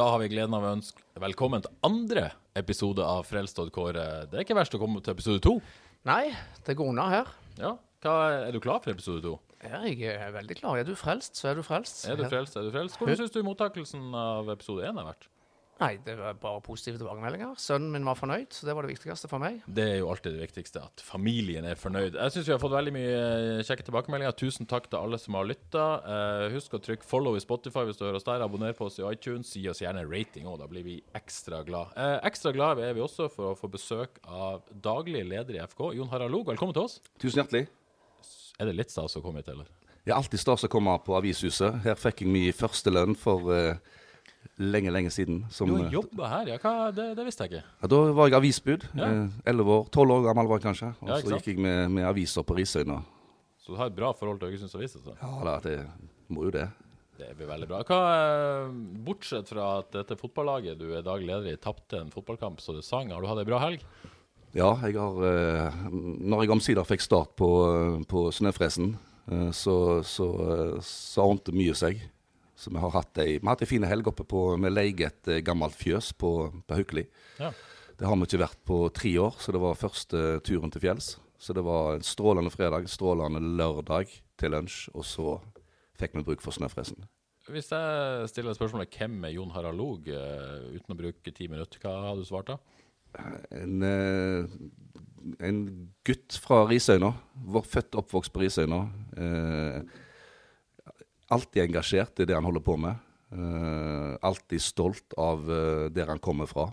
Da har vi gleden av å ønske velkommen til andre episode av Frelst og Kåre. Det er ikke verst å komme til episode to. Nei, det går unna her. Ja, hva, Er du klar for episode to? Ja, jeg er veldig klar. Er du frelst, så er du frelst. Er du frelst, er du frelst? Hvordan syns du mottakelsen av episode én har vært? Nei, det var bare positive tilbakemeldinger. Sønnen min var fornøyd, så det var det viktigste for meg. Det er jo alltid det viktigste, at familien er fornøyd. Jeg syns vi har fått veldig mye eh, kjekke tilbakemeldinger. Tusen takk til alle som har lytta. husk å trykke follow i Spotify hvis du hører oss der. Abonner på oss i iTunes. Gi oss gjerne rating òg, da blir vi ekstra glad. Eh, ekstra glad er vi også for å få besøk av daglig leder i FK, Jon Harald Log. Velkommen til oss. Tusen hjertelig. Er det litt stas å komme hit, eller? Det er alltid stas å komme på Avishuset. Her fikk jeg min første lønn for eh, lenge, lenge siden. Som, Du eh, jobba her, ja. Hva, det, det visste jeg ikke. ja, da var jeg avisbud. Ja. Elleve år. Tolv år gammel var jeg kanskje. Og så gikk jeg med, med aviser på Risøyna. Så du har et bra forhold til Haugesunds Avis? Altså. Ja da, det må jo det. Det blir veldig bra. Hva, eh, bortsett fra at dette fotballaget du er daglig leder i, tapte en fotballkamp så du sang, har du hatt ei bra helg? Ja, jeg har eh, Når jeg omsider fikk start på, eh, på snøfresen, eh, så, så, eh, så ordnet mye seg. Så vi har hatt ei, vi har hatt ei fin helg oppe på Vi leier et eh, gammelt fjøs på, på Haukeli. Ja. Det har vi ikke vært på tre år, så det var første turen til fjells. Så det var en strålende fredag, strålende lørdag til lunsj, og så fikk vi bruk for snøfresen. Hvis jeg stiller spørsmålet hvem er Jon Harald Log, eh, uten å bruke ti minutter, hva har du svart da? En, eh, en gutt fra Risøyna, født og oppvokst på Risøyna. Alltid engasjert i det han holder på med. Uh, alltid stolt av uh, der han kommer fra.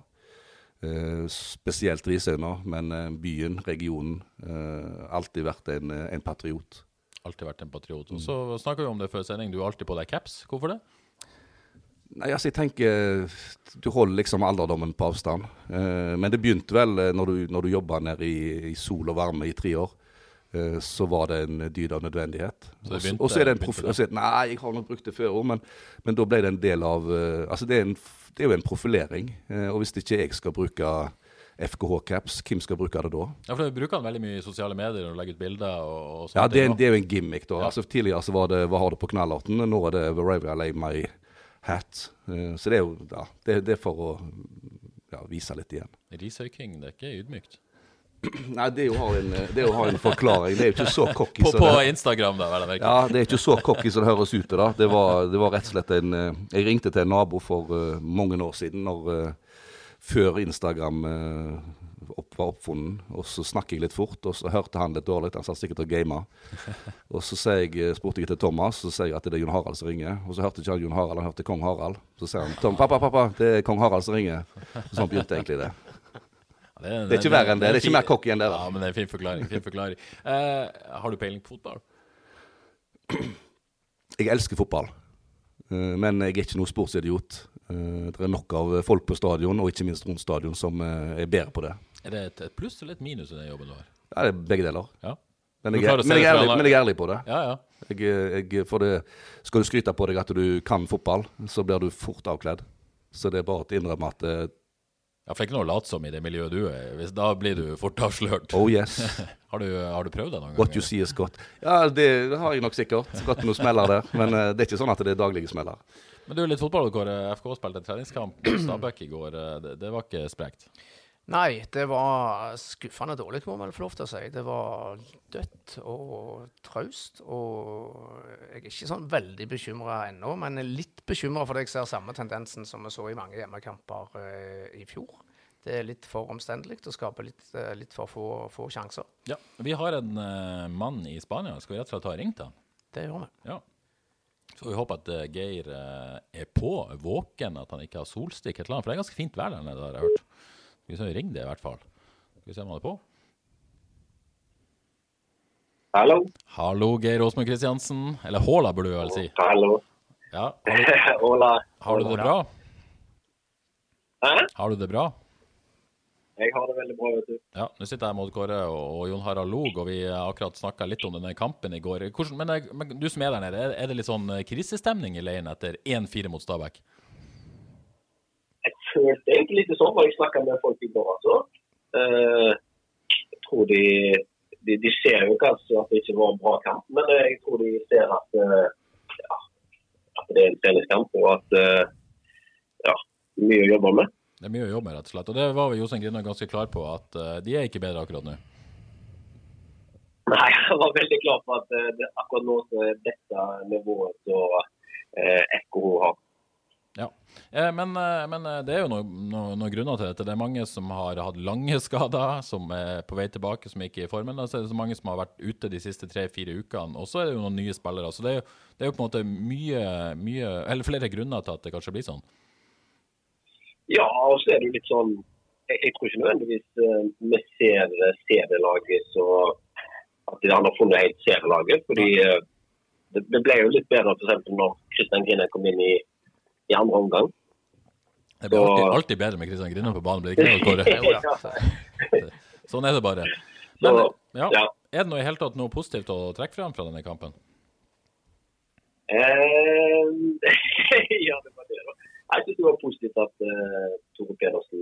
Uh, spesielt Risøyna, men byen, regionen. Alltid vært en, en patriot. Alltid vært en patriot. Og så snakka vi om det før sending, du har alltid på deg caps. Hvorfor det? Nei, altså jeg tenker Du holder liksom alderdommen på avstand. Men det begynte vel når du, når du jobba nede i, i sol og varme i tre år. Eh, så var det en dyd av nødvendighet. Og så- er det en prof... altså, Nei, jeg har nok brukt det før òg, men, men da ble det en del av eh, Altså det er, en, det er jo en profilering. eh, og hvis ikke jeg skal bruke FKH-caps, hvem skal bruke det da? Ja, for Du bruker den veldig mye i sosiale medier og legger ut bilder og, og sånt. Ja, det er, en- det er jo en gimmick, da. Ja. Altså Tidligere så var det 'Hva har du på knallhatten?' Nå er det I lay my hat'. Så det er jo ja, det, det er for å ja, vise litt igjen. Risøyking, det er ikke ydmykt. Nei, det å ha en, det å ha en forklaring. Det er jo ikke så cocky På, på Instagram, da, vel å merke. ja, det er ikke så cocky som det høres ut. Da. Det, var, det var rett og slett en eh, Jeg ringte til en nabo for eh, mange år siden, når, eh, før Instagram opp, var oppfunnet. Og så snakket jeg litt fort, og så hørte han litt dårlig. Han satt sikkert og gama. Og så jeg, spurte jeg til Thomas, så sier jeg at det er Jon Harald som ringer. Og så hørte ikke han Jon Harald, han hørte kong Harald. Så sier han Tom, pappa, pappa, det er kong Harald som ringer. Så sånn begynte egentlig det. Det, Det er ikke verre enn det. Det er ikke mer cocky enn det. Ja, men det er en fin forklaring. Fin forklaring. Uh, har du peiling på fotball? Jeg elsker fotball, uh, men jeg er ikke noen sportsidiot. Uh, Det er nok av folk på stadion, og ikke minst rundt stadion, som er bedre på det. Er det et, et pluss eller et minus i den jobben du har? Ja, det er begge deler. Ja, Men jeg, men, jeg er ærlig, men jeg er ærlig på det. ja. ja. Jeg, jeg, det. Skal du skryte på deg at du kan fotball, så blir du fort avkledd. Så det er bare å innrømme at Ja, for det er ikke noe å late som i det miljøet du er i. Hvis- Da blir du fort avslørt. Oh yes, Har, du, har du prøvd det noen what you see is godt. Ja, det har jeg nok sikkert. Gått noen smeller der. Men uh, det er ikke sånn at det er daglige smeller. Men du, litt fotball, Kåre. FK spilte en treningskamp mot Stabæk i går. Eh, Det, det var ikke sprekt. Nei, det var skuffende dårlig, må man få lov til å si. Det var dødt og traust. Og jeg er ikke sånn veldig bekymra ennå, men litt bekymra fordi jeg ser samme tendensen som vi så i mange hjemmekamper eh, i fjor. Det er litt for omstendelig og skaper litt, eh, litt for få, få sjanser. Ja, Vi har en eh, mann i Spania. Skal vi rett og slett ha ringt han? Det gjør vi. Ja. Så vi håper at eh, Geir eh, er på, våken, at han ikke har solstikk. et eller annet, For det er ganske fint vær der nede, har jeg hørt. Skal vi se, Ring det i hvert fall. Skal vi se om han er på. Hallo. Hallo, Geir Åsmund Kristiansen. Eller Håla, burde du vel si. Hallo. Ja, har du, har du det bra? Hæ? Har du det bra? Jeg har det veldig bra, vet du. Ja, nå sitter jeg mot Kåre og, og Jon Harald Log, og vi har akkurat snakka litt om denne kampen i går. Hvordan, men, eh, men du som er der nede, er, er det litt sånn eh, krisestemning i leiren etter 1-4 mot Stabæk? Følte egentlig litt sånn når jeg snakka med folk i går, altså. Eh, jeg tror de, de De ser jo kanskje at det ikke var en bra kamp, men eh, jeg tror de ser at, eh, ja, at det er en treningskamp, og at eh, ja, mye å jobbe med. Det er mye å jobbe med, rett og slett. Og det var vi Jostein Grinner ganske klar på, at uh, de er ikke bedre akkurat nå. Nei, jeg var veldig klar på at uh, det, akkurat nå så er dette nivået som uh, Ekko har. Ja. Eh, men, eh, men eh, det er jo noen noe, noe grunner til dette. Det er mange som har hatt lange skader, som er på vei tilbake, som ikke er i formen. Så er det så mange som har vært ute de siste tre-fire ukene. Og så er det jo noen nye spillere. Så det er jo, det er jo på en måte mye, mye Eller flere grunner til at det kanskje blir sånn. Ja, og så er det jo litt sånn Jeg, jeg tror ikke nødvendigvis vi ser serielaget så at de har funnet helt serielaget. Fordi det, det ble jo litt bedre f.eks. når Kristian Grine kom inn i, i andre omgang. Det blir alltid, alltid bedre med Kristian Grinner på banen, blir det ikke det, Kåre? Sånn er det bare. Men ja, ja. er det noe i hele tatt noe positivt å trekke frem fra denne kampen? Eh, ja, det var det, da. Jeg syns det var positivt at uh, Tore Pedersen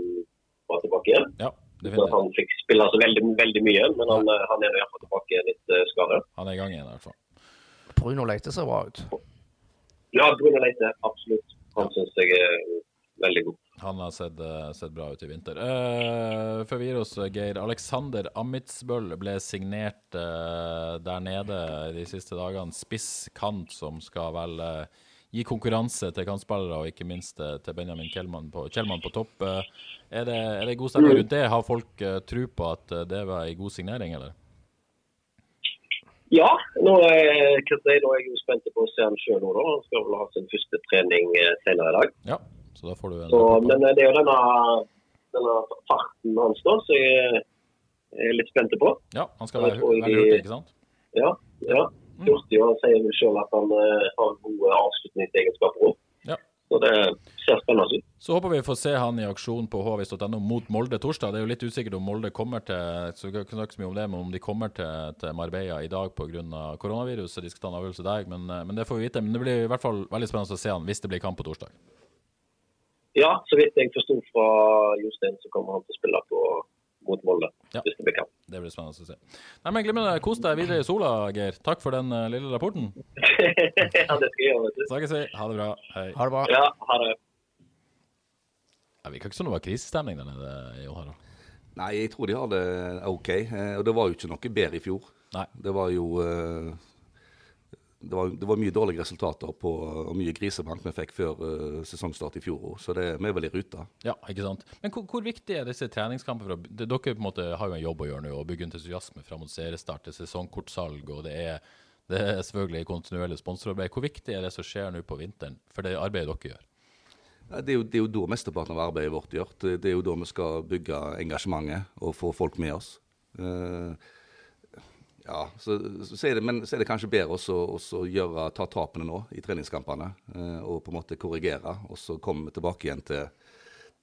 var tilbake igjen. Ja, han fikk spille så veldig, veldig mye, men han, eh, han er iallfall tilbake litt uh, skadet. Han er i gang igjen, i hvert fall. Bruno Leite ser bra ut. Ja, Bruno Leite, absolutt. Han syns jeg er veldig god. Han har sett, eh, sett bra ut i vinter. Uh, før vi gir oss, eh, Geir. Alexander Amitsbøll ble signert uh, der nede de siste dagene. Spiss kant som skal vel uh, gi konkurranse til kantspillere, og ikke minst til Benjamin Kjellmann på, Kjellmann på topp. Er, det, er det god stemning rundt det? Har folk tro på at det var en god signering, eller? Ja, nå er, er jeg jo spent på å se han sjøl nå. da. Han skal vel ha sin første trening eh, senere i dag. Ja, så da får du en Så, men eh, det er jo denne, denne farten hans da, som jeg er litt spent på. Ja, han skal være hurtig, ikke sant? Ja, ja. Hurtig, og han sier vel sjøl at han eh, har gode avslutningsegenskaper òg. Så det ser spennende ut. Så håper vi får se han i aksjon på hvis.no mot Molde torsdag. Det er jo litt usikkert om Molde kommer til så vi kan ikke så mye om det, men om de kommer til, til Marbella i dag pga. koronaviruset. De skal ta en avgjørelse der, men, eh, men det får vi vite. Men det blir i hvert fall veldig spennende å se han hvis det blir kamp på torsdag. Ja, så vidt jeg forsto fra Jostein, så kommer han til å spille på mot Molde. Ja. Hvis det blir kamp. Det blir spennende å se. Nei, men Glimrende. Kos deg videre i sola, Geir. Takk for den uh, lille rapporten. ja, det skal jeg gjøre. Snakkes vi. Ha det bra. Hei. Ha det bra. Ja, ha det. Ja, vi kan ikke sånn det var krisestemning der nede, Jon Harald. Nei, jeg tror de har det OK. Eh, Og det var jo ikke noe bedre i fjor. Nei. Det var jo eh, det var, det var mye dårlige resultater på, og mye grisebank vi fikk før uh, sesongstart i fjor òg, så det, vi er vel i rute. Ja, ikke sant. Men hvor, hvor viktig er disse treningskampene? For dere på en måte har jo en jobb å gjøre nå, og bygge entusiasme fram mot seriestart, det er sesongkortsalg, og det er, det er selvfølgelig kontinuerlig sponsorarbeid. Hvor viktig er det som skjer nå på vinteren, for det arbeidet dere gjør? Ja, Det er, jo, det er jo da mesteparten av arbeidet vårt gjør. Det, det er jo da vi skal bygge engasjementet og få folk med oss. Eh, ja, så, så, er det, Men så er det kanskje bedre gjøre, ta tapene nå i treningskampene eh, og på en måte korrigere. Og så komme tilbake igjen til,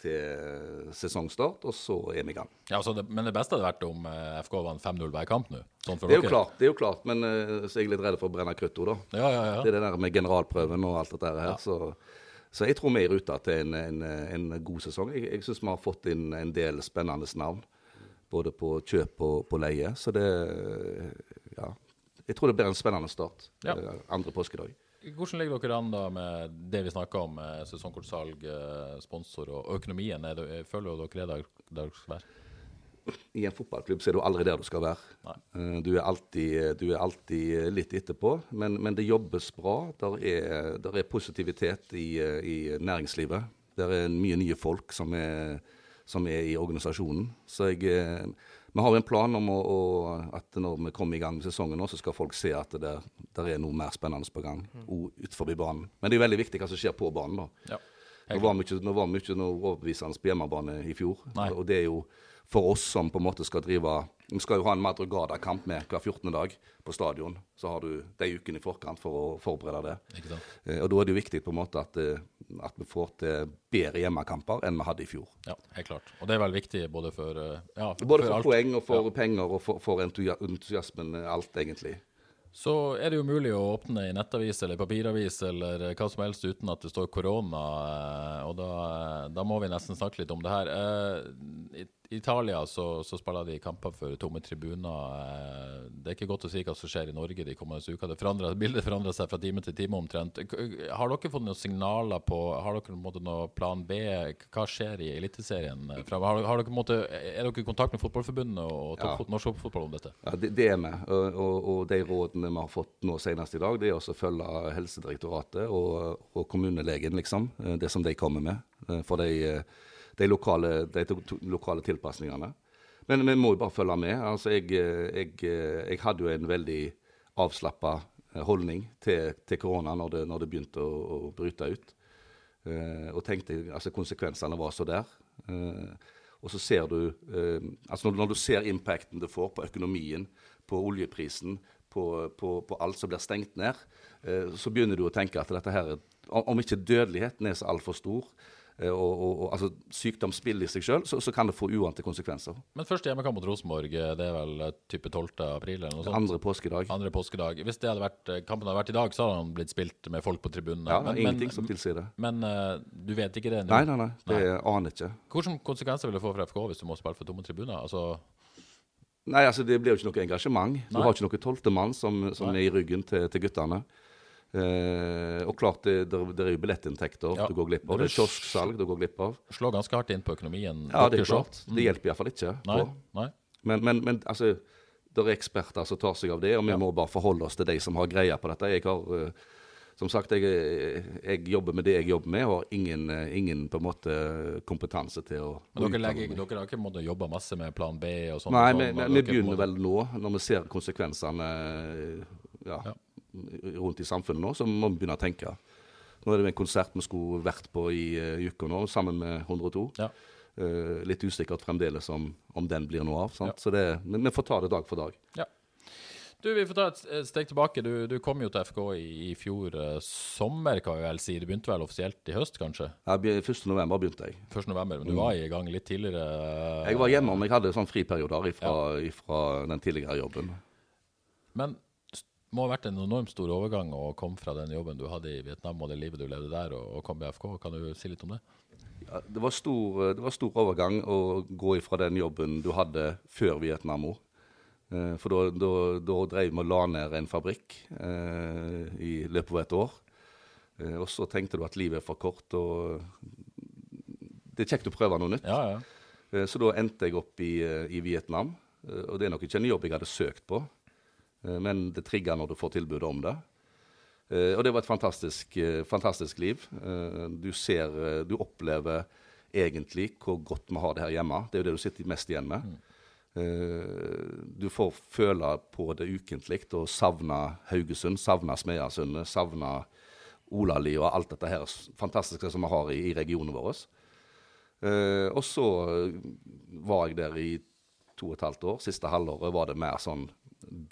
til sesongstart, og så er vi i gang. Ja, altså det, Men det beste hadde vært om FK vant 5-0 hver kamp nå. Sånn Det er jo klart, det er jo klart men eh, så er jeg litt redd for å brenne kruttet da. Ja, ja, ja. Det er det der med generalprøven og alt dette her. Så, så jeg tror vi er i rute til en, en, en god sesong. Jeg, jeg syns vi har fått inn en del spennende navn. Både på kjøp og på leie. Så det Ja. Jeg tror det blir en spennende start. Ja. eh, Andre påskedag. Hvordan ligger dere an da med det vi snakker om, med sesongkortsalg, eh, sponsor og økonomien? Er det, føler dere er der, der dere skal være? I en fotballklubb så er du aldri der du skal være. Eh, Du er alltid, du er alltid litt etterpå, men, men det jobbes bra. Der er, der er positivitet i, eh, i næringslivet. Der er mye nye folk som er, som er i organisasjonen. Så jeg, eh, vi har en plan om å, å, at når vi kommer i gang med sesongen, nå, så skal folk se at det der, er noe mer spennende på gang mm. utenfor banen. Men det er veldig viktig hva som skjer på banen. da. Ja. Nå var vi ikke, nå var vi ikke noe overbevisende på hjemmebane i fjor. Nei. Og det er jo for oss som på en måte skal drive Vi skal jo ha en Madrugada-kamp med hver 14. dag på stadion. Så har du de ukene i forkant for å forberede det. Eh, og da er det jo viktig på en måte at, eh, at vi får til bedre hjemmekamper enn vi hadde i fjor. Ja, helt klart. Og det er vel viktig både for eh, ja, for, Både for for poeng og for Ja. penger og for, for entusiasmen, eh, alt egentlig. Så er det jo mulig å åpne i nettavis eller papiravis eller hva som helst uten at det står korona, og da, da må vi nesten snakke litt om det her. Italia så, så spiller de kamper for tomme tribuner. Eh, Det er ikke godt å si hva som skjer i Norge de kommende uka. Det forandrer, bildet forandrer seg fra time til time omtrent. Har dere fått noen signaler på Har dere på en måte noe plan B? Hva skjer i Eliteserien? Har, har dere, måte, er dere i kontakt med Fotballforbundet og Ja. norsk toppfotball om dette? Ja, det, det er vi. Og, og, og de rådene vi har fått nå senest i dag, det er å følge Helsedirektoratet og, og kommunelegen, liksom. eh, Det som de kommer med. eh, For de, de, lokale, de lokale tilpasningene. Men vi må jo bare følge med. Altså, jeg, eh, jeg, eh, jeg hadde jo en veldig avslappa holdning til, til korona når det, når det begynte å, å bryte ut. Eh, og tenkte altså konsekvensene var så der. Eh, og så ser du eh, altså når, når du ser impacten det får på økonomien, på oljeprisen, på, på, på alt som blir stengt ned, eh, så begynner du å tenke at dette her, om ikke dødeligheten er så altfor stor, eh, og, og, og altså sykdomsspill i seg sjøl, så, så kan det få uante konsekvenser. Men første hjemmekamp mot Rosenborg, eh, det er vel eh, type 12. april eller noe sånt? Andre påskedag. Andre påskedag. Hvis det hadde vært, eh, kampen hadde vært i dag, så hadde han blitt spilt med folk på tribunen. Ja, ingenting som tilsier det. Men eh, du vet ikke det? nå? Nei, nei, nei. Det aner jeg ikke. Hvilke konsekvenser vil det få for FK hvis du må spille for tomme tribuner? Altså, Nei, altså det blir jo ikke noe engasjement. Du Nei. har ikke noe tolvtemann som, som er i ryggen til, til guttene. Eh, og klart, det, det, det er jo billettinntekter Ja. du går glipp av. Det er kiosksalg du går glipp av. slår ganske hardt inn på økonomien. Ja, det er klart. Mm. Det hjelper iallfall ikke. Nei, nei. Men, men, men altså, det er eksperter som tar seg av det, og vi må bare forholde oss til de som har greie på dette. Jeg har, eh, som sagt, jeg, jeg jobber med det jeg jobber med, og har ingen, eh, ingen på en måte kompetanse til å Men dere, legger, dere har ikke måttet jobbe masse med plan B og sånn? Nei, og vi, sånn, vi, vi en begynner vel nå, når vi ser konsekvensene ja, Ja. Rundt i samfunnet nå, så må vi begynne å tenke. Nå er det en konsert vi skulle vært på i uh, uka nå, sammen med 102. Ja. Uh, litt usikkert fremdeles om, om den blir noe av. Sant? Ja. Så det, men vi får ta det dag for dag. Ja. Du, Vi får ta et steg tilbake. Du, du kom jo til FK i, i fjor uh, sommer, kan vi vel si. Det begynte vel offisielt i høst, kanskje? Ja, be- 1. november begynte jeg. 1. november. Men du var i gang litt tidligere? Jeg var hjemme men jeg hadde sånn friperioder fra ja. den tidligere jobben. Men må ha vært en enormt stor overgang å komme fra den jobben du hadde i Vietnam og det livet du levde der, og, og komme i FK. Kan du si litt om det? Ja, det, var stor, det var stor overgang å gå ifra den jobben du hadde før Vietnam òg. Eh, For da, drev vi og la ned en fabrikk eh, i løpet av et år. Eh, og så tenkte du at livet er for kort, og det er kjekt å prøve noe nytt. Ja, ja. Eh, Så da endte jeg opp i, eh, i Vietnam. Eh, Og det er nok ikke en jobb jeg hadde søkt på, eh, men det trigger når du får tilbud om det. Eh, Og det var et fantastisk, eh, fantastisk liv. Eh, Du ser, eh, du opplever egentlig hvor godt vi har det her hjemme. Det er jo det du sitter mest igjen med. Eh, Du får føle på det ukentlig og savne Haugesund, savne Smeasundet, savne Olali og alt dette her fantastiske som vi har i, i regionen vår. Eh, og så eh, var jeg der i to og et halvt år. Siste halvåret var det mer sånn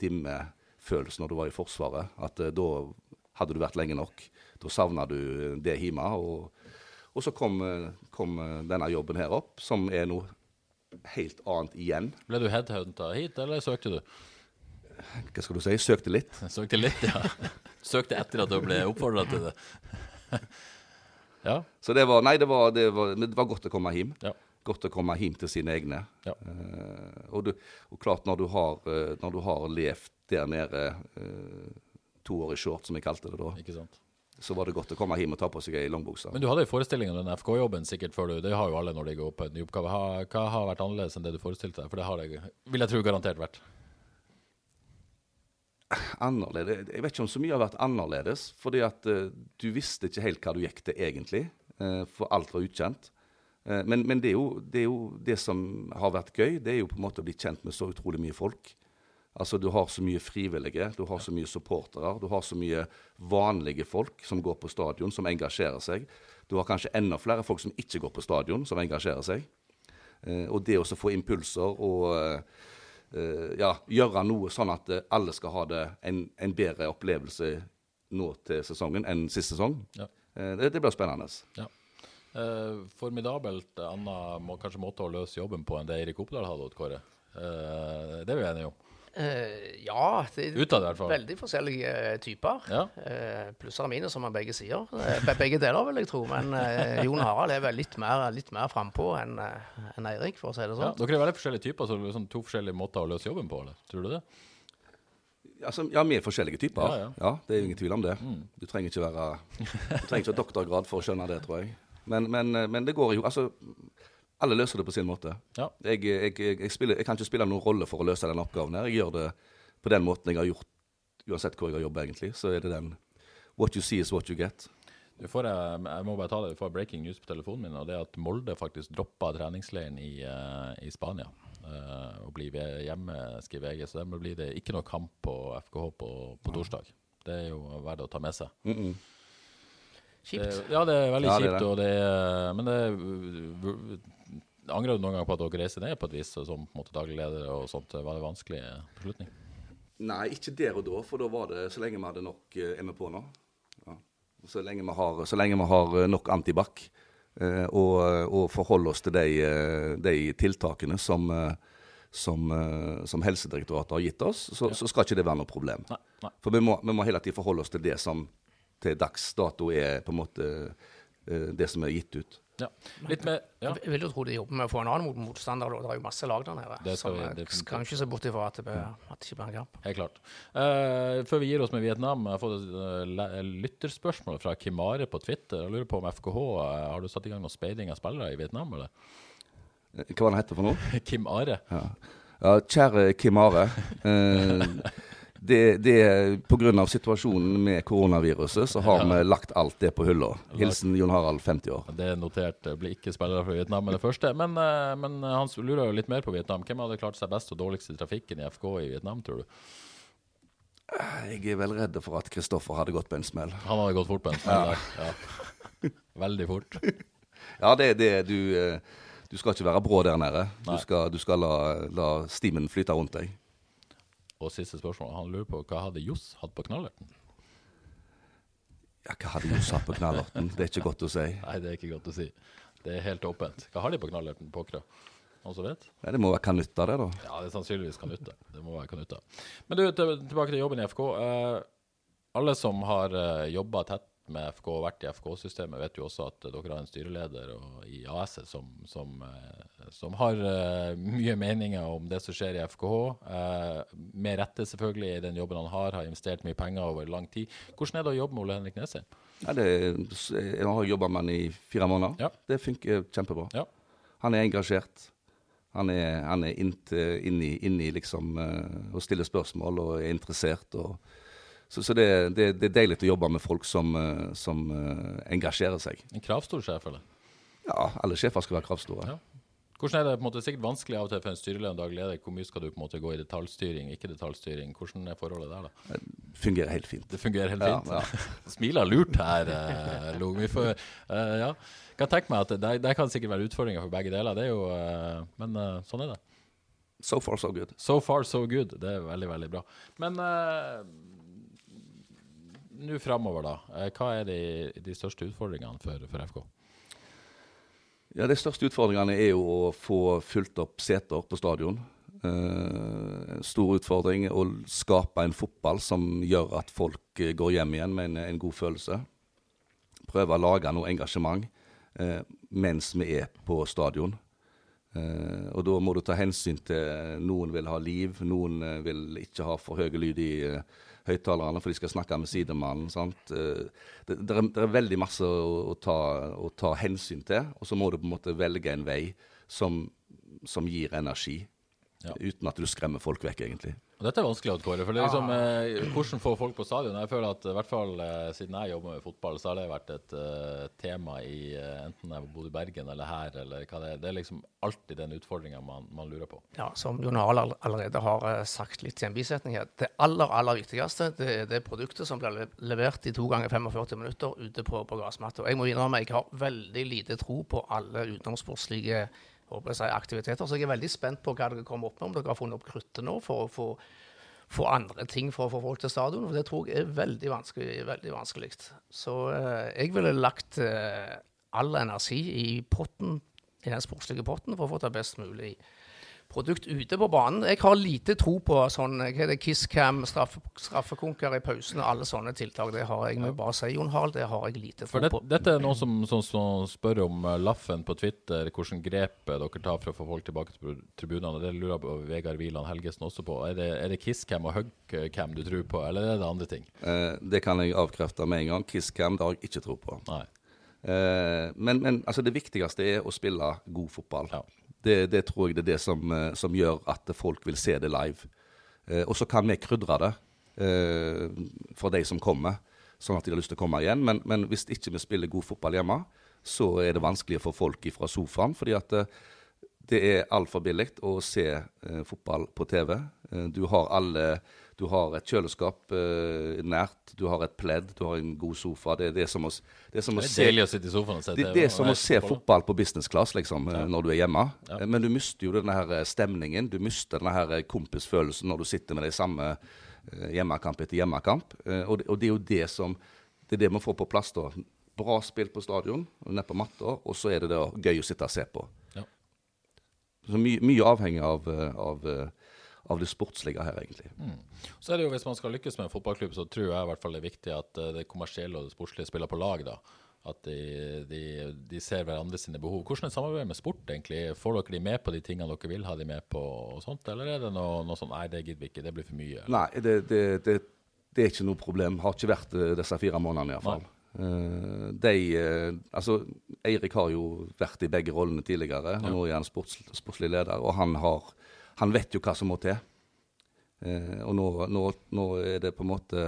dimmefølelse når du var i Forsvaret. At eh, da hadde du vært lenge nok. Da savna du det hjemme. Og, og så kom, eh, kom eh, denne jobben her opp, som er noe helt annet igjen. Ble du headhunta hit, eller søkte du? Hva skal du si? Søkte litt. Søkte litt, ja. Søkte etter at du ble oppfordra til det. ja. Så det var Nei, det var, det var, det var godt å komme hjem. Ja. Godt å komme hjem til sine egne. Ja. Uh, og, du, og klart, når du har, uh, når du har levd der nede uh, to år i short, som jeg kalte det da, så var det godt å komme hjem og ta på seg ei langbukse. Men du hadde en forestilling om den FK-jobben sikkert før du Det har jo alle når de går på en ny oppgave. Hva, hva har vært annerledes enn det du forestilte deg? For det har det, vil jeg tro garantert vært. Annerledes Jeg vet ikke om så mye har vært annerledes, fordi at du visste ikke helt hva du gikk til egentlig, for alt var ukjent. Eh, men men det, er jo, det er jo det som har vært gøy, det er jo på en måte å bli kjent med så utrolig mye folk. Altså Du har så mye frivillige, du har så mye supportere, du har så mye vanlige folk som går på stadion, som engasjerer seg. Du har kanskje enda flere folk som ikke går på stadion, som engasjerer seg. Eh, og det å få impulser og, eh, ja, gjøre noe sånn at alle skal ha det en, en bedre opplevelse nå til sesongen enn sist sesong. Ja. Det, det blir spennende. Ja. Eh, formidabelt anna må, kanskje måte å løse jobben på enn det Eirik Oppdal hadde, Odd Kåre. Eh, det er vi enige om. Eh, ja, det er Utad i hvert fall. veldig forskjellige eh, typer. Ja. Eh, plusser og minus som man begge sier. Eh, be- begge deler, vil jeg tro. Men eh, Jon Harald er vel litt mer, litt mer frampå enn en Eirik, for å si det Ja, sånn. dere er veldig forskjellige typer, så det er sånn to forskjellige måter å løse jobben på, eller? Tror du det? Altså, ja, vi er forskjellige typer. Ja, Ja, ja. Det er ingen tvil om det. Du trenger ikke være Du trenger ikke ha doktorgrad for å skjønne det, tror jeg. Men, men, eh, men det går jo Altså, alle løser det på sin måte. Ja. Jeg, jeg, jeg, jeg, spiller, jeg kan ikke spille noen rolle for å løse den oppgaven her. Jeg gjør det på den måten jeg har gjort uansett hvor jeg har jobbet, egentlig. Så er det den What you see is what you get. Du får, eh, jeg må bare ta det, du får breaking news på telefonen min, og det er at Molde faktisk droppa treningsleiren i, eh, i Spania. eh, og blir hjemme, skriver VG. Så dermed blir det ikke noe kamp på FKH på, på torsdag. Det er jo verdt å ta med seg. Kjipt. Det, ja, det er veldig Ja, det er kjipt, det. og det er, men det er, Angrer du noen gang på at dere reiser ned på et vis som på en måte daglig leder og sånt? Var det vanskelig beslutning? Nei, ikke der og da, for da var det så lenge vi hadde nok eh, er på nå. Ja. Så, lenge vi har, så lenge vi har eh, nok antibac eh, og, og forholder oss til de, eh, de tiltakene som, som, som Helsedirektoratet har gitt oss, så, så skal ikke det være noe problem. Nei. nei. For vi må, vi må hele tiden forholde oss til det som til dags dato er på en måte eh, det som er gitt ut. Ja. Litt med, ja. Jeg vil jo tro de jobber med å få en annen mot- motstander. Og Det er jo masse lag der nede. Det skal som vi eh, kan ikke se bort ifra at det, ble, at det ikke blir en kamp. Helt klart. Uh, før vi gir oss med Vietnam, jeg har fått et lytterspørsmål fra Kimare på Twitter. Jeg lurer på om FKH Har du satt i gang noe speiding av spillere i Vietnam, eller? Hva var det hette for noe? Kim Are. Ja. ja, kjære Kim Are. Eh, det, det, av situasjonen med koronaviruset, så har vi lagt alt det på hylla. Hilsen Jon Harald, 50 år. Det er notert. Blir ikke spillere fra Vietnam med det første. Men, eh, men han lurer jo litt mer på Vietnam. Hvem hadde klart seg best og dårligst i trafikken i FK i Vietnam, tror du? Jeg er vel redd for at Kristoffer hadde gått på en smell. Han hadde gått fort på en smell ja. Ja. Veldig fort. Ja, det er det du eh, Du skal ikke være brå der nede. Du skal, du skal la, la stimen flyte rundt deg. Og siste spørsmål. Han lurer på hva hadde Johs hatt på knallerten? Ja, hva hadde Johs hatt på knallerten? Det er ikke godt å si. Nei, det er ikke godt å si. Det er helt åpent. Hva har de på knallerten, Påkra? Noen som vet? Nei, det må være kanutta, det, da. Ja, det er sannsynligvis kanutta. Det må være kanutta. Men du, tilbake til jobben i FK. Eh, alle som har uh, jobba tett med FK og vært i FK-systemet, vet jo også at dere har en styreleder i AS-et som, som, eh, som har eh, mye meninger om det som skjer i FKH. Eh, med rette, selvfølgelig, i den jobben han har, har investert mye penger over lang tid. Hvordan er det å jobbe med Ole Henrik Nesheim? Ja, det, jeg har jobba med han i fire måneder. Ja. Det funker kjempebra. Ja. Han er engasjert. Han er, han er inntil- inni, inni liksom eh, og stiller spørsmål og er interessert. Og, så så det, det, det er deilig å jobbe med folk som, eh, som eh, engasjerer seg. En kravstor sjef, eller? Ja, alle sjefer skal være kravstore. Ja. Hvordan er det på en måte sikkert vanskelig av og til for en styreleder og daglig leder? Hvor mye skal du på en måte gå i detaljstyring, ikke detaljstyring? Hvordan er forholdet der, da? Det Fungerer helt fint. Det fungerer helt Ja, fint. Smiler lurt her, eh, Lo. Vi får eh, Ja. Kan tenke meg at det, det kan sikkert være utfordringer for begge deler. Det er jo eh, Men eh, sånn er det. So far, so good. So far, so good. Det er veldig, veldig bra. Men eh, nå framover, da. Eh, hva er de, de største utfordringene for, for FK? Ja, De største utfordringene er jo å få fylt opp seter på stadion. Eh, stor utfordring å skape en fotball som gjør at folk eh, går hjem igjen med en, en god følelse. Prøve å lage noe engasjement eh, mens vi er på stadion. Eh, og da må du ta hensyn til noen vil ha liv, noen vil ikke ha for høy lyd i uh, høyttalerne, for de skal snakke med sidemannen. sant? Eh, det, det, er, det er veldig masse å, å, ta, å ta hensyn til, og så må du på en måte velge en vei som, som gir energi. Ja. Uten at du skremmer folk vekk, egentlig. Og dette er vanskelig, Kåre. For liksom, eh, hvordan få folk på stadion? Jeg føler at i hvert fall eh, siden jeg jobber med fotball, så har det vært et eh, tema i eh, enten jeg bodde i Bergen eller her, eller hva det er. Det er liksom alltid den utfordringa man, man lurer på. Ja, Som Jon Harald all- allerede har eh, sagt litt i en bisetning her. Det aller aller viktigste det er det produktet som blir le- levert i to ganger 45 minutter ute på, på gressmatta. Jeg må innrømme jeg har veldig lite tro på alle utenomsportslige jeg aktiviteter. Så jeg er veldig spent på hva dere kommer opp med, om dere har funnet opp kruttet nå for å få, få andre ting for å få folk til stadion. For det tror jeg er veldig vanskelig. veldig vanskelig. Så eh, jeg ville lagt eh, all energi i potten, i den sportslige potten for å få til best mulig produkt ute på banen. Jeg har lite tro på sånn kisscam, straffe, straffekonker i pausen og alle sånne tiltak. Det har jeg med bare si, Jon Harald, det har jeg lite tro For det, på. dette er noen som, som, som spør om eh, Laffen på Twitter, hvordan grep eh, dere tar for å få folk tilbake til tribunene. Det lurer på Vegard Wieland Helgesen også på. Er det, er det kisscam og hugcam du tror på, eller er det andre ting? Eh, det kan jeg avkrefte med en gang. Kisscam har jeg ikke tro på. Nei. Eh, men, men altså, det viktigste er å spille god fotball. Ja. Det, det tror jeg det er det som, eh, som gjør at folk vil se det live. Eh, og så kan vi krydre det eh, for de som kommer, sånn at de har lyst til å komme igjen. Men, men hvis ikke vi spiller god fotball hjemme, så er det vanskelig for folk fra sofaen. fordi at eh, det er altfor billig å se eh, fotball på TV. Du har alle Du har et kjøleskap eh, nært, du har et pledd, du har en god sofa. Det, det er som å, det er som å Det er se deilig å sitte i sofaen og se det, det er som å se fotball. på business class liksom, ja. når du er hjemme. Ja. Eh, Men du mister jo denne her eh, stemningen. Du mister denne her eh, kompisfølelsen når du sitter med de samme eh, hjemmekamp etter hjemmekamp. Eh, Og det, og det er jo det som Det er det vi får på plass da. Bra spill på stadion, nede på matta, og så er det da gøy å sitte og se på. Ja. Så mye, mye avhengig av, eh, av, eh, av det sportslige her, egentlig. Så er det jo, Hvis man skal lykkes med en fotballklubb, så tror jeg i hvert fall det er viktig at eh, det kommersielle og det sportslige spiller på lag. da. At de, de, de ser hverandre sine behov. Hvordan er samarbeidet med sport? egentlig? Får dere de med på de tingene dere vil ha de med på? og sånt, Eller er det noe, noe sånn Nei, det gidder vi ikke, det blir for mye. Eller? Nei, det, det, det, det er ikke noe problem. Har ikke vært det disse fire månedene iallfall. Uh, de uh, Altså, Eirik har jo vært i begge rollene tidligere. Ja. Nå er han sports, sportslig leder, og han, har, han vet jo hva som må til. Eh, og nå, nå, nå er det på en måte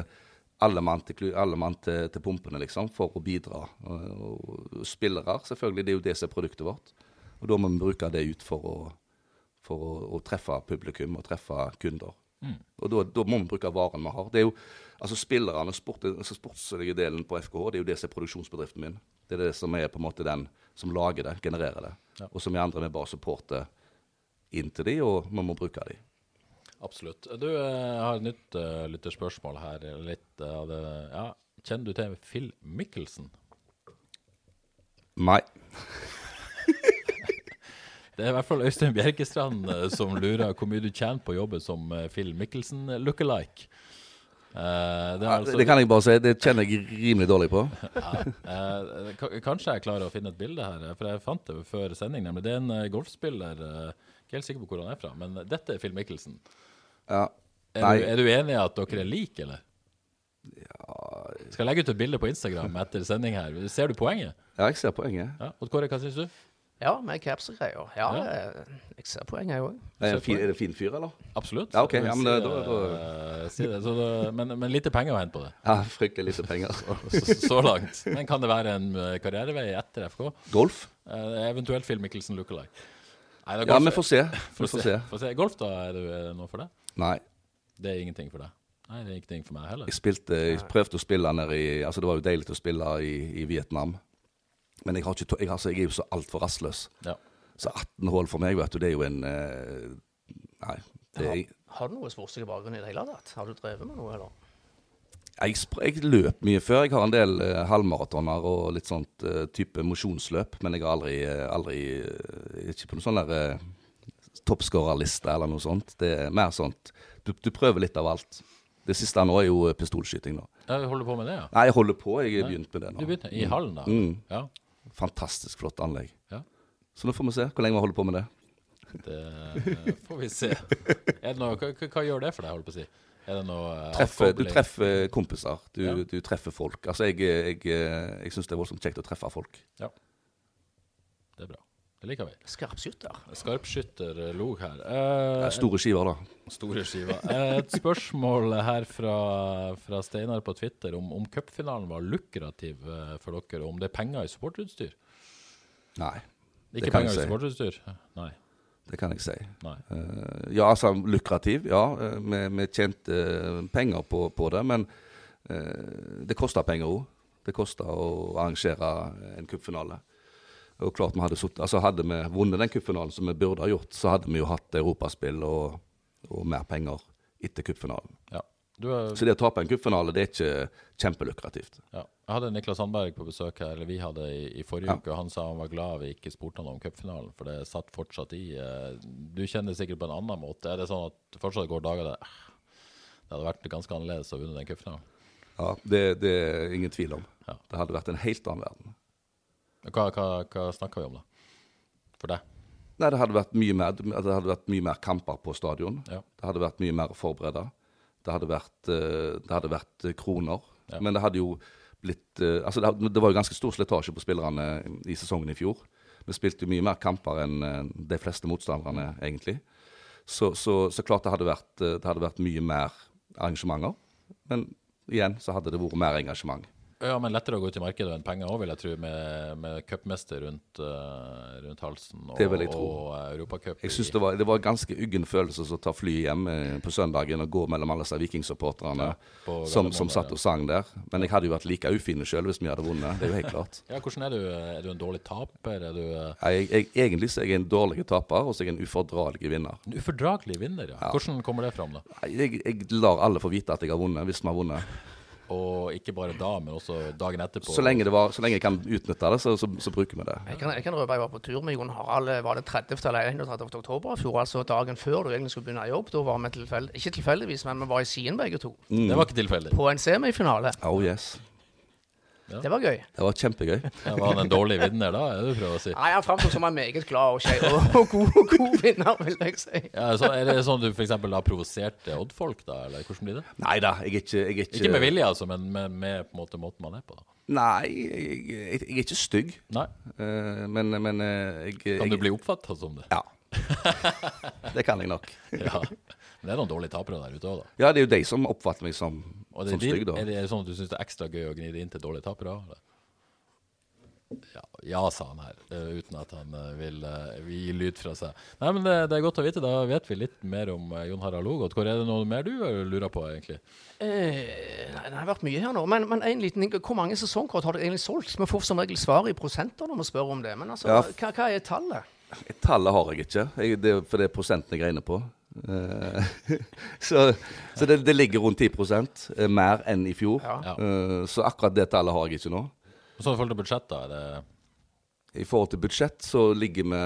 alle mann til, alle mann til, til pumpene, liksom, for å bidra. Og, og spillere, selvfølgelig. Det er jo det som er produktet vårt. Og da må vi bruke det ut for å, for å, å treffe publikum og treffe kunder. Og da, da må vi bruke varen vi har. Det er jo, altså Spillerne, sport, altså sportslige delen på FKH, det er jo det som er produksjonsbedriften min. Det er det som er på en måte den som lager det, genererer det. Ja. Og som vi andre med bare supporter inn til de, og man må bruke de. Absolutt. Du, eh, jeg har et nytt uh, lytterspørsmål her. Litt eh, av det Ja, Kjenner du til Phil Mikkelsen? Nei. Det er i hvert fall Øystein Bjerkestrand eh, som lurer hvor mye du tjener på å jobbe som eh, Phil Mickelsen lookalike. Uh, det altså- det kan jeg bare si. Det kjenner jeg rimelig dårlig på. ja, uh, kanskje jeg klarer å finne et bilde her, for jeg fant det før sending. nemlig. Det er en eh, golfspiller. Ikke helt sikker på hvor han er fra, men dette er Phil Michelsen. Ja. Er, Nei. du, er du enig i at dere er like, eller? Ja Skal jeg legge ut et bilde på Instagram etter sending her. Ser du poenget? Ja, jeg ser poenget. Ja. Og Kåre, hva syns du? Ja, med caps og greier. Ja, Ja. eh, jeg ser poenget, jeg òg. Er det fin, er det fin fyr, eller? Absolutt. Ja, ok, ja, men si da- eh, si det. Så det men, men lite penger å hente på det. Ja, fryktelig lite penger. Så, så langt. Men kan det være en eh, karrierevei etter FK? Golf? Eh, eventuelt Phil Mickelsen lookalike? Nei, Ja, vi får se. Får, får se. Får se. Golf, da? Er det er noe for deg? Nei. Det er ingenting for deg? Nei, det er ingenting for meg heller. Jeg, spilte, jeg prøvde å spille nede i Altså, det var jo deilig å spille i, i Vietnam. Men jeg, har ikke, jeg, altså, jeg er jo så altfor rastløs. Ja. Så 18 hull for meg, vet du, det er jo en eh, Nei. Det er, Har du noe sportslig bakgrunn i det hele tatt? Har du drevet med noe, eller? Jeg, jeg løp mye før. Jeg har en del eh, halvmaratoner og litt sånt eh, type mosjonsløp. Men jeg har aldri, eh, aldri eh, Ikke på noen sånn der eh, toppskårerliste eller noe sånt. Det er mer sånt du, du prøver litt av alt. Det siste nå er jo eh, pistolskyting, nå. Ja, du holder på med det, ja? Nei, jeg holder på. Jeg har begynt med det Du nå. begynte i hallen, da? Mm. Ja. Fantastisk flott anlegg. Ja. Så nå får vi se hvor lenge vi holder på med det. Det får vi se. Er det noe, hva, hva- hva gjør det for deg, holdt på å si? Er det noe eh, Treffer, du treffer kompiser. Du, Ja. du treffer folk. Altså, jeg, jeg, jeg syns det er voldsomt kjekt å treffe folk. Ja. Det er bra. Det liker vi. Skarpskytter. Skarpskytter eh, log her. Eh, store skiver, da. Store skiver. Eh, Et spørsmål her fra, fra Steinar på Twitter om, om cupfinalen var lukrativ eh, for dere, og om det er penger i supporterutstyr. Nei, Ikke kan penger jeg i si. supporterutstyr? Nei. Det kan jeg si. Eh, ja, altså lukrativ. Ja, eh, vi, vi tjente eh, penger på, på det, men uh, det kosta penger òg. Det kosta å arrangere en cupfinale. Og klart vi hadde, altså hadde vi vunnet den cupfinalen som vi burde ha gjort, så hadde vi jo hatt europaspill og, og mer penger etter cupfinalen. Ja. Er, Så det å tape en cupfinale, det er ikke kjempelukrativt. ja. Jeg hadde Niklas Sandberg på besøk her, eller vi hadde i, i forrige Ja. uke, og han sa han var glad vi ikke spurte han om cupfinalen, for det satt fortsatt i. eh, Du kjenner sikkert på en annen måte. Er det sånn at det fortsatt går dager der "Ah, det hadde vært ganske annerledes å vinne den cupfinalen? Ja, det, det er ingen tvil om. Ja. Det hadde vært en helt annen verden. Hva, hva, hva snakker vi om, da? For deg? Nei, det hadde vært mye mer, det hadde vært mye mer kamper på stadion. Ja. Det hadde vært mye mer å forberede. Det hadde vært, eh, det hadde vært kroner. Ja. Men det hadde jo blitt eh, Altså, det, det var jo ganske stor slitasje på spillerne i sesongen i fjor. Vi spilte jo mye mer kamper enn eh, de fleste motstanderne, egentlig. Så, så, så klart det hadde, vært, eh, det hadde vært mye mer arrangementer. Men igjen så hadde det vært mer engasjement. Ja, men lettere å gå ut i markedet enn penger òg, vil jeg tro, med, med cupmester rundt, uh, rundt halsen og, Det vil jeg tro. og eh, europacup. Jeg syns det var, det var en ganske uggen følelse å ta fly hjem eh, på søndagen og gå mellom alle disse vikingsupporterne Ja, som, som satt og sang der. Men jeg hadde jo vært like ufin sjøl hvis vi hadde vunnet. Det er jo helt klart. Ja, hvordan er du? Er du en dårlig taper? Er du uh... Jeg, jeg, egentlig så er jeg en dårlig taper, og så er jeg en ufordragelig vinner. en ufordragelig vinner? Ja. Hvordan kommer det fram, da? Jeg, jeg lar alle få vite at jeg har vunnet, hvis vi har vunnet. Og ikke bare da, men også dagen etterpå? Så lenge, det var, så lenge jeg kan utnytte det, så, så, så bruker vi det. Jeg kan, jeg kan røpe jeg var på tur med Jon Harald var det 30. eller 31. oktober i fjor, altså dagen før du egentlig skulle begynne i jobb. Da var vi tilfeldig, ikke tilfeldigvis, men vi var i Sien begge to. Det var ikke tilfeldig. På en semifinale. Oh yes. Det var gøy. Det var kjempegøy. Ja, var han en dårlig vinner da, er det du prøver å si? Nei, Han framsto som en meget glad og, skje- og, og god, god vinner, vil jeg si. Ja, så er det sånn du f.eks. har provosert Odd-folk, da, eller hvordan blir det? Nei da, jeg er ikke jeg er ikke, Ikke med vilje, altså, men med, med på en måte måten man er på, da. Nei, jeg, jeg, jeg er ikke stygg. Nei. Uh, men, men uh, jeg, Kan jeg du bli oppfatta som det? Ja. det kan jeg nok. Ja. Men det er noen dårlige tapere der ute òg, da. Ja, det er jo de som oppfatter meg som, Og det, som stygg, da. Er det sånn at du syns det er ekstra gøy å gni det inn til dårlige tapere? eller? Ja, ja, sa han her, eh, uten at han eh, vil, eh, vil gi lyd fra seg. Nei, men det, det er godt å vite. Da vet vi litt mer om eh, Jon Harald Logoth. Hvor er det noe mer du eh, lurer på, egentlig? Eh, nei, det har vært mye her nå. Men, men en liten. Hvor mange sesongkort har dere egentlig solgt? Vi får som regel svar i prosenter når vi spør om det. Men altså, Ja. hva, hva er tallet? Tallet har jeg ikke, jeg, det, er- for det er prosentene jeg regner på. Eh, så så det, det ligger rundt 10 eh, mer enn i fjor. Ja. Eh, så akkurat det tallet har jeg ikke nå. Og sånn i forhold til budsjett, da? Er det I forhold til budsjett så ligger vi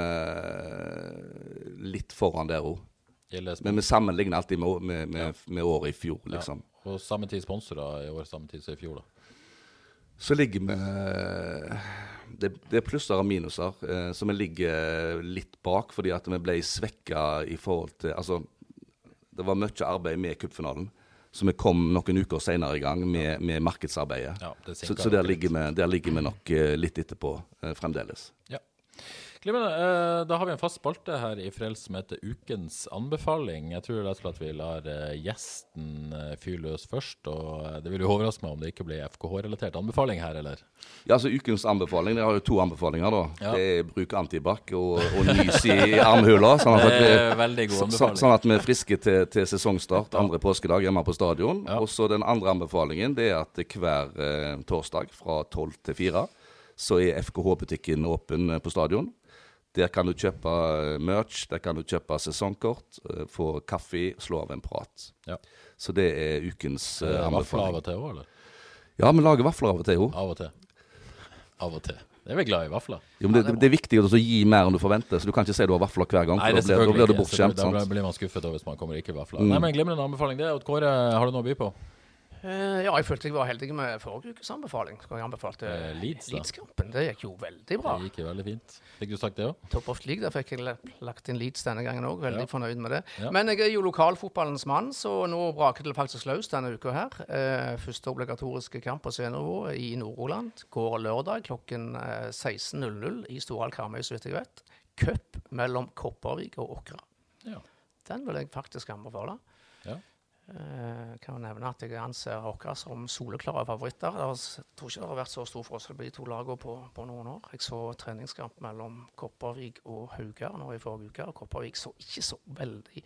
litt foran der òg. Men vi sammenligner alltid med, med, med, med året i fjor, liksom. Ja. Og samme tid sponsorer i år, samme tid som i fjor, da. Så ligger vi Det, det er plusser og minuser, eh, så vi ligger litt bak fordi at vi ble svekka i forhold til Altså, det var mye arbeid med cupfinalen, så vi kom noen uker senere i gang med, med markedsarbeidet. Ja, så, så der, ligger vi, der ligger vi nok eh, litt etterpå eh, fremdeles. Ja. Glimrende. Eh, da har vi en fast spalte her i Frels som heter Ukens anbefaling. Jeg tror rett og slett vi lar eh, gjesten eh, fyre løs først. Og det vil jo overraske meg om det ikke blir FKH-relatert anbefaling her, eller? Ja, altså Ukens anbefaling, Dere har jo to anbefalinger. da. Ja. Det er bruk antibac og, og nys i armhula. Sånn at, Det vi, så, sånn at vi er friske til, til sesongstart andre påskedag hjemme på stadion. Ja. Og så den andre anbefalingen det er at hver eh, torsdag fra 12 til 4 så er FKH-butikken åpen på stadion. Der kan du kjøpe eh, merch, der kan du kjøpe sesongkort, eh, få kaffe, slå av en prat. Ja. Så det er ukens anbefaling. Eh, Vafler av og til òg, eller? Ja, vi lager vafler av og til, jo. Av og til. Av og til. Jeg er vel glad i vafler. Jo, men det, det er viktig å gi mer enn du forventer, så du kan ikke si du har vafler hver gang. Nei, det er da, blir, da blir du bortskjemt. Da blir man skuffet hvis man kommer ikke i vafler. Nei, men Glimrende anbefaling. det. Odd Kåre, har du noe å by på? Eh, ja, jeg følte jeg var heldig med forrige ukes anbefaling. Jeg anbefalte Eh, Leeds, Leeds-kampen. Det gikk jo veldig bra. Det gikk jo veldig fint. Fikk du sagt det òg? Top of League, der fikk jeg lagt inn Leeds denne gangen òg. Veldig Ja. fornøyd med det. Ja. Men jeg er jo lokalfotballens mann, så nå braker det faktisk løs denne uka her. Eh, første obligatoriske kamp på seniornivå i Nord-Roland går lørdag klokken eh, 16.00 i Storhall Karmøy, så vidt jeg vet. Cup mellom Kopervik og Åkra. Ja. Den vil jeg faktisk anbefale. Ja. Eh, kan nevne at jeg anser dere som soleklare favoritter. Jeg tror ikke det har vært så stor forskjell på de to lagene på, på noen år. Jeg så treningskamp mellom Kopervik og Haugar nå i forrige uke, og Kopervik så ikke så veldig,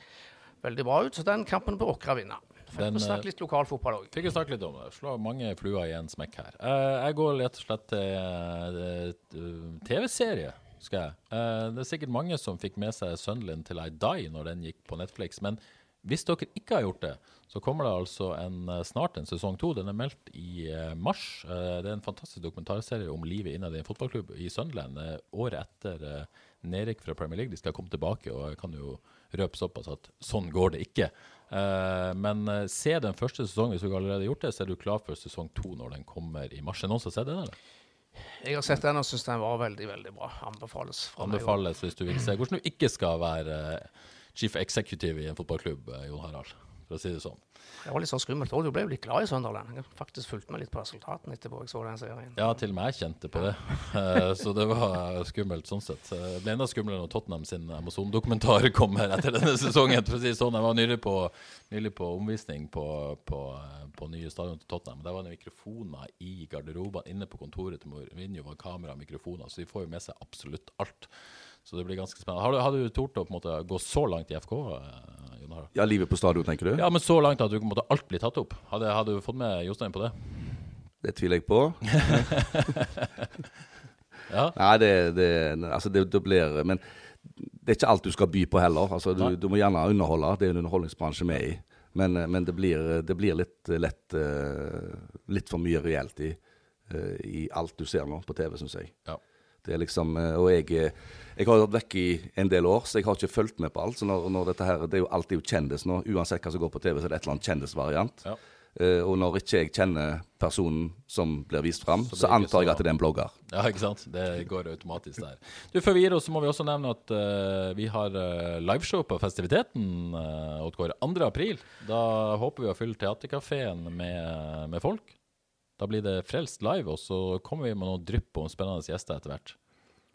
veldig bra ut. Så den kampen bør Åkra vinne. Fikk vi snakke litt lokalfotball òg. Fikk vi snakke litt om det. Slå mange fluer i en smekk her. Eh, jeg går rett og slett til eh, TV-serie, skal jeg. Eh, det er sikkert mange som fikk med seg Sunderland til I Die når den gikk på Netflix. Men hvis dere ikke har gjort det, så kommer det altså en, eh, snart en sesong to. Den er meldt i eh, mars. Eh, det er en fantastisk dokumentarserie om livet innad i en fotballklubb i Sunderland. året etter nedrykk fra Premier League. De skal komme tilbake, og jeg kan jo røpe såpass at sånn går det ikke. Men se den første sesongen hvis du ikke allerede har gjort det, så er du klar for sesong to når den kommer i mars. Er det noen som har sett den? eller? Jeg har sett den og syns den var veldig veldig bra. Anbefales. fra meg. Anbefales hvis du vil se hvordan du ikke skal være chief executive i en fotballklubb, eh, Jon Harald. For å si det sånn. Det var litt sånn skummelt. Og du ble jo litt glad i Sunderland. Jeg faktisk fulgte med litt på resultatene etterpå jeg så den serien. Ja, til og med jeg kjente på det. Eh, Så det var skummelt sånn sett. Eh, Det ble enda skumlere når Tottenham sin Amazon-dokumentar kommer etter denne sesongen. For å si det sånn, Jeg var nylig på, nylig på omvisning på, på, eh, på nye stadion til Tottenham. Der var det mikrofoner i garderobene inne på kontoret til Mourinho. var kamera og mikrofoner, så de får jo med seg absolutt alt. Så det blir ganske spennende. Har du, har du tort å måte gå så langt i FK? eh, Jon Harald? Ja, livet på stadion, tenker du? Ja, men så langt at du måtte måte alt blir tatt opp. Hadde, hadde du fått med Jostein på det? Det tviler jeg på. Ja. Nei, det, det, altså det, det blir Men det er ikke alt du skal by på heller. Altså, du, du må gjerne underholde, det er en underholdningsbransje vi er i. Men, eh, men det, blir, det blir litt lett eh, Litt for mye reelt i, i alt du ser nå på TV, syns jeg. Ja. Det er liksom, eh, og jeg, eh, jeg har vært vekk i en del år, så jeg har ikke fulgt med på alt. Så når, når dette her, det er jo alltid jo kjendis nå. Uansett hva som går på TV, så er det et eller annet kjendisvariant. Ja. Uh, og når ikke jeg kjenner personen som blir vist fram, Så så, antar jeg at det er en blogger. Ja, ikke sant? Det går automatisk der. Du, Før vi gir oss, så må vi også nevne at uh, vi har liveshow på festiviteten uh, Oddgård 2. april. Da håper vi å fylle Theatercaféen med, med folk. Da blir det Frelst live, og så kommer vi med noen drypp om spennende gjester etter hvert.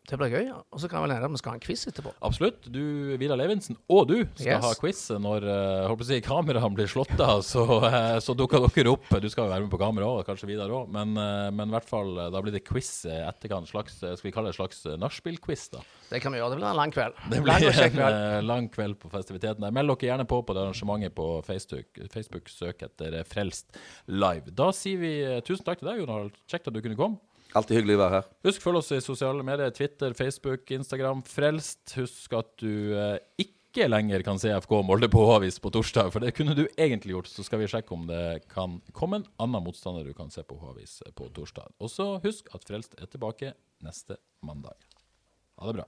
Det blir gøy. Og så kan vel hende at vi skal ha en quiz etterpå. Absolutt. Du, Vidar Levinsen, og du skal Yes. ha quiz når uh, håper å si, kameraene blir slått av. Så, uh, så dukker dere opp. Du skal jo være med på kamera òg, kanskje Vidar òg. Men, uh, men i hvert fall, eh, da blir det quiz etterkant. Slags, eh, skal vi kalle det en slags eh, nachspiel-quiz, da. Det kan vi gjøre. Det blir en lang kveld. Det blir lang en eh, lang kveld på festiviteten. Meld dere gjerne på på det arrangementet på Facebook. Facebook Søk etter eh, Frelst live. Da sier vi eh, tusen takk til deg, Jon Harald. Kjekt at du kunne komme. Alltid hyggelig å være her. Husk følg oss i sosiale medier. Twitter, Facebook, Instagram. Frelst. Husk at du eh, ikke lenger kan se FK Molde på H-avis på torsdag, for det kunne du egentlig gjort. Så skal vi sjekke om det kan komme en annen motstander du kan se på H-avis på torsdag. Og så husk at Frelst er tilbake neste mandag. Ha det bra.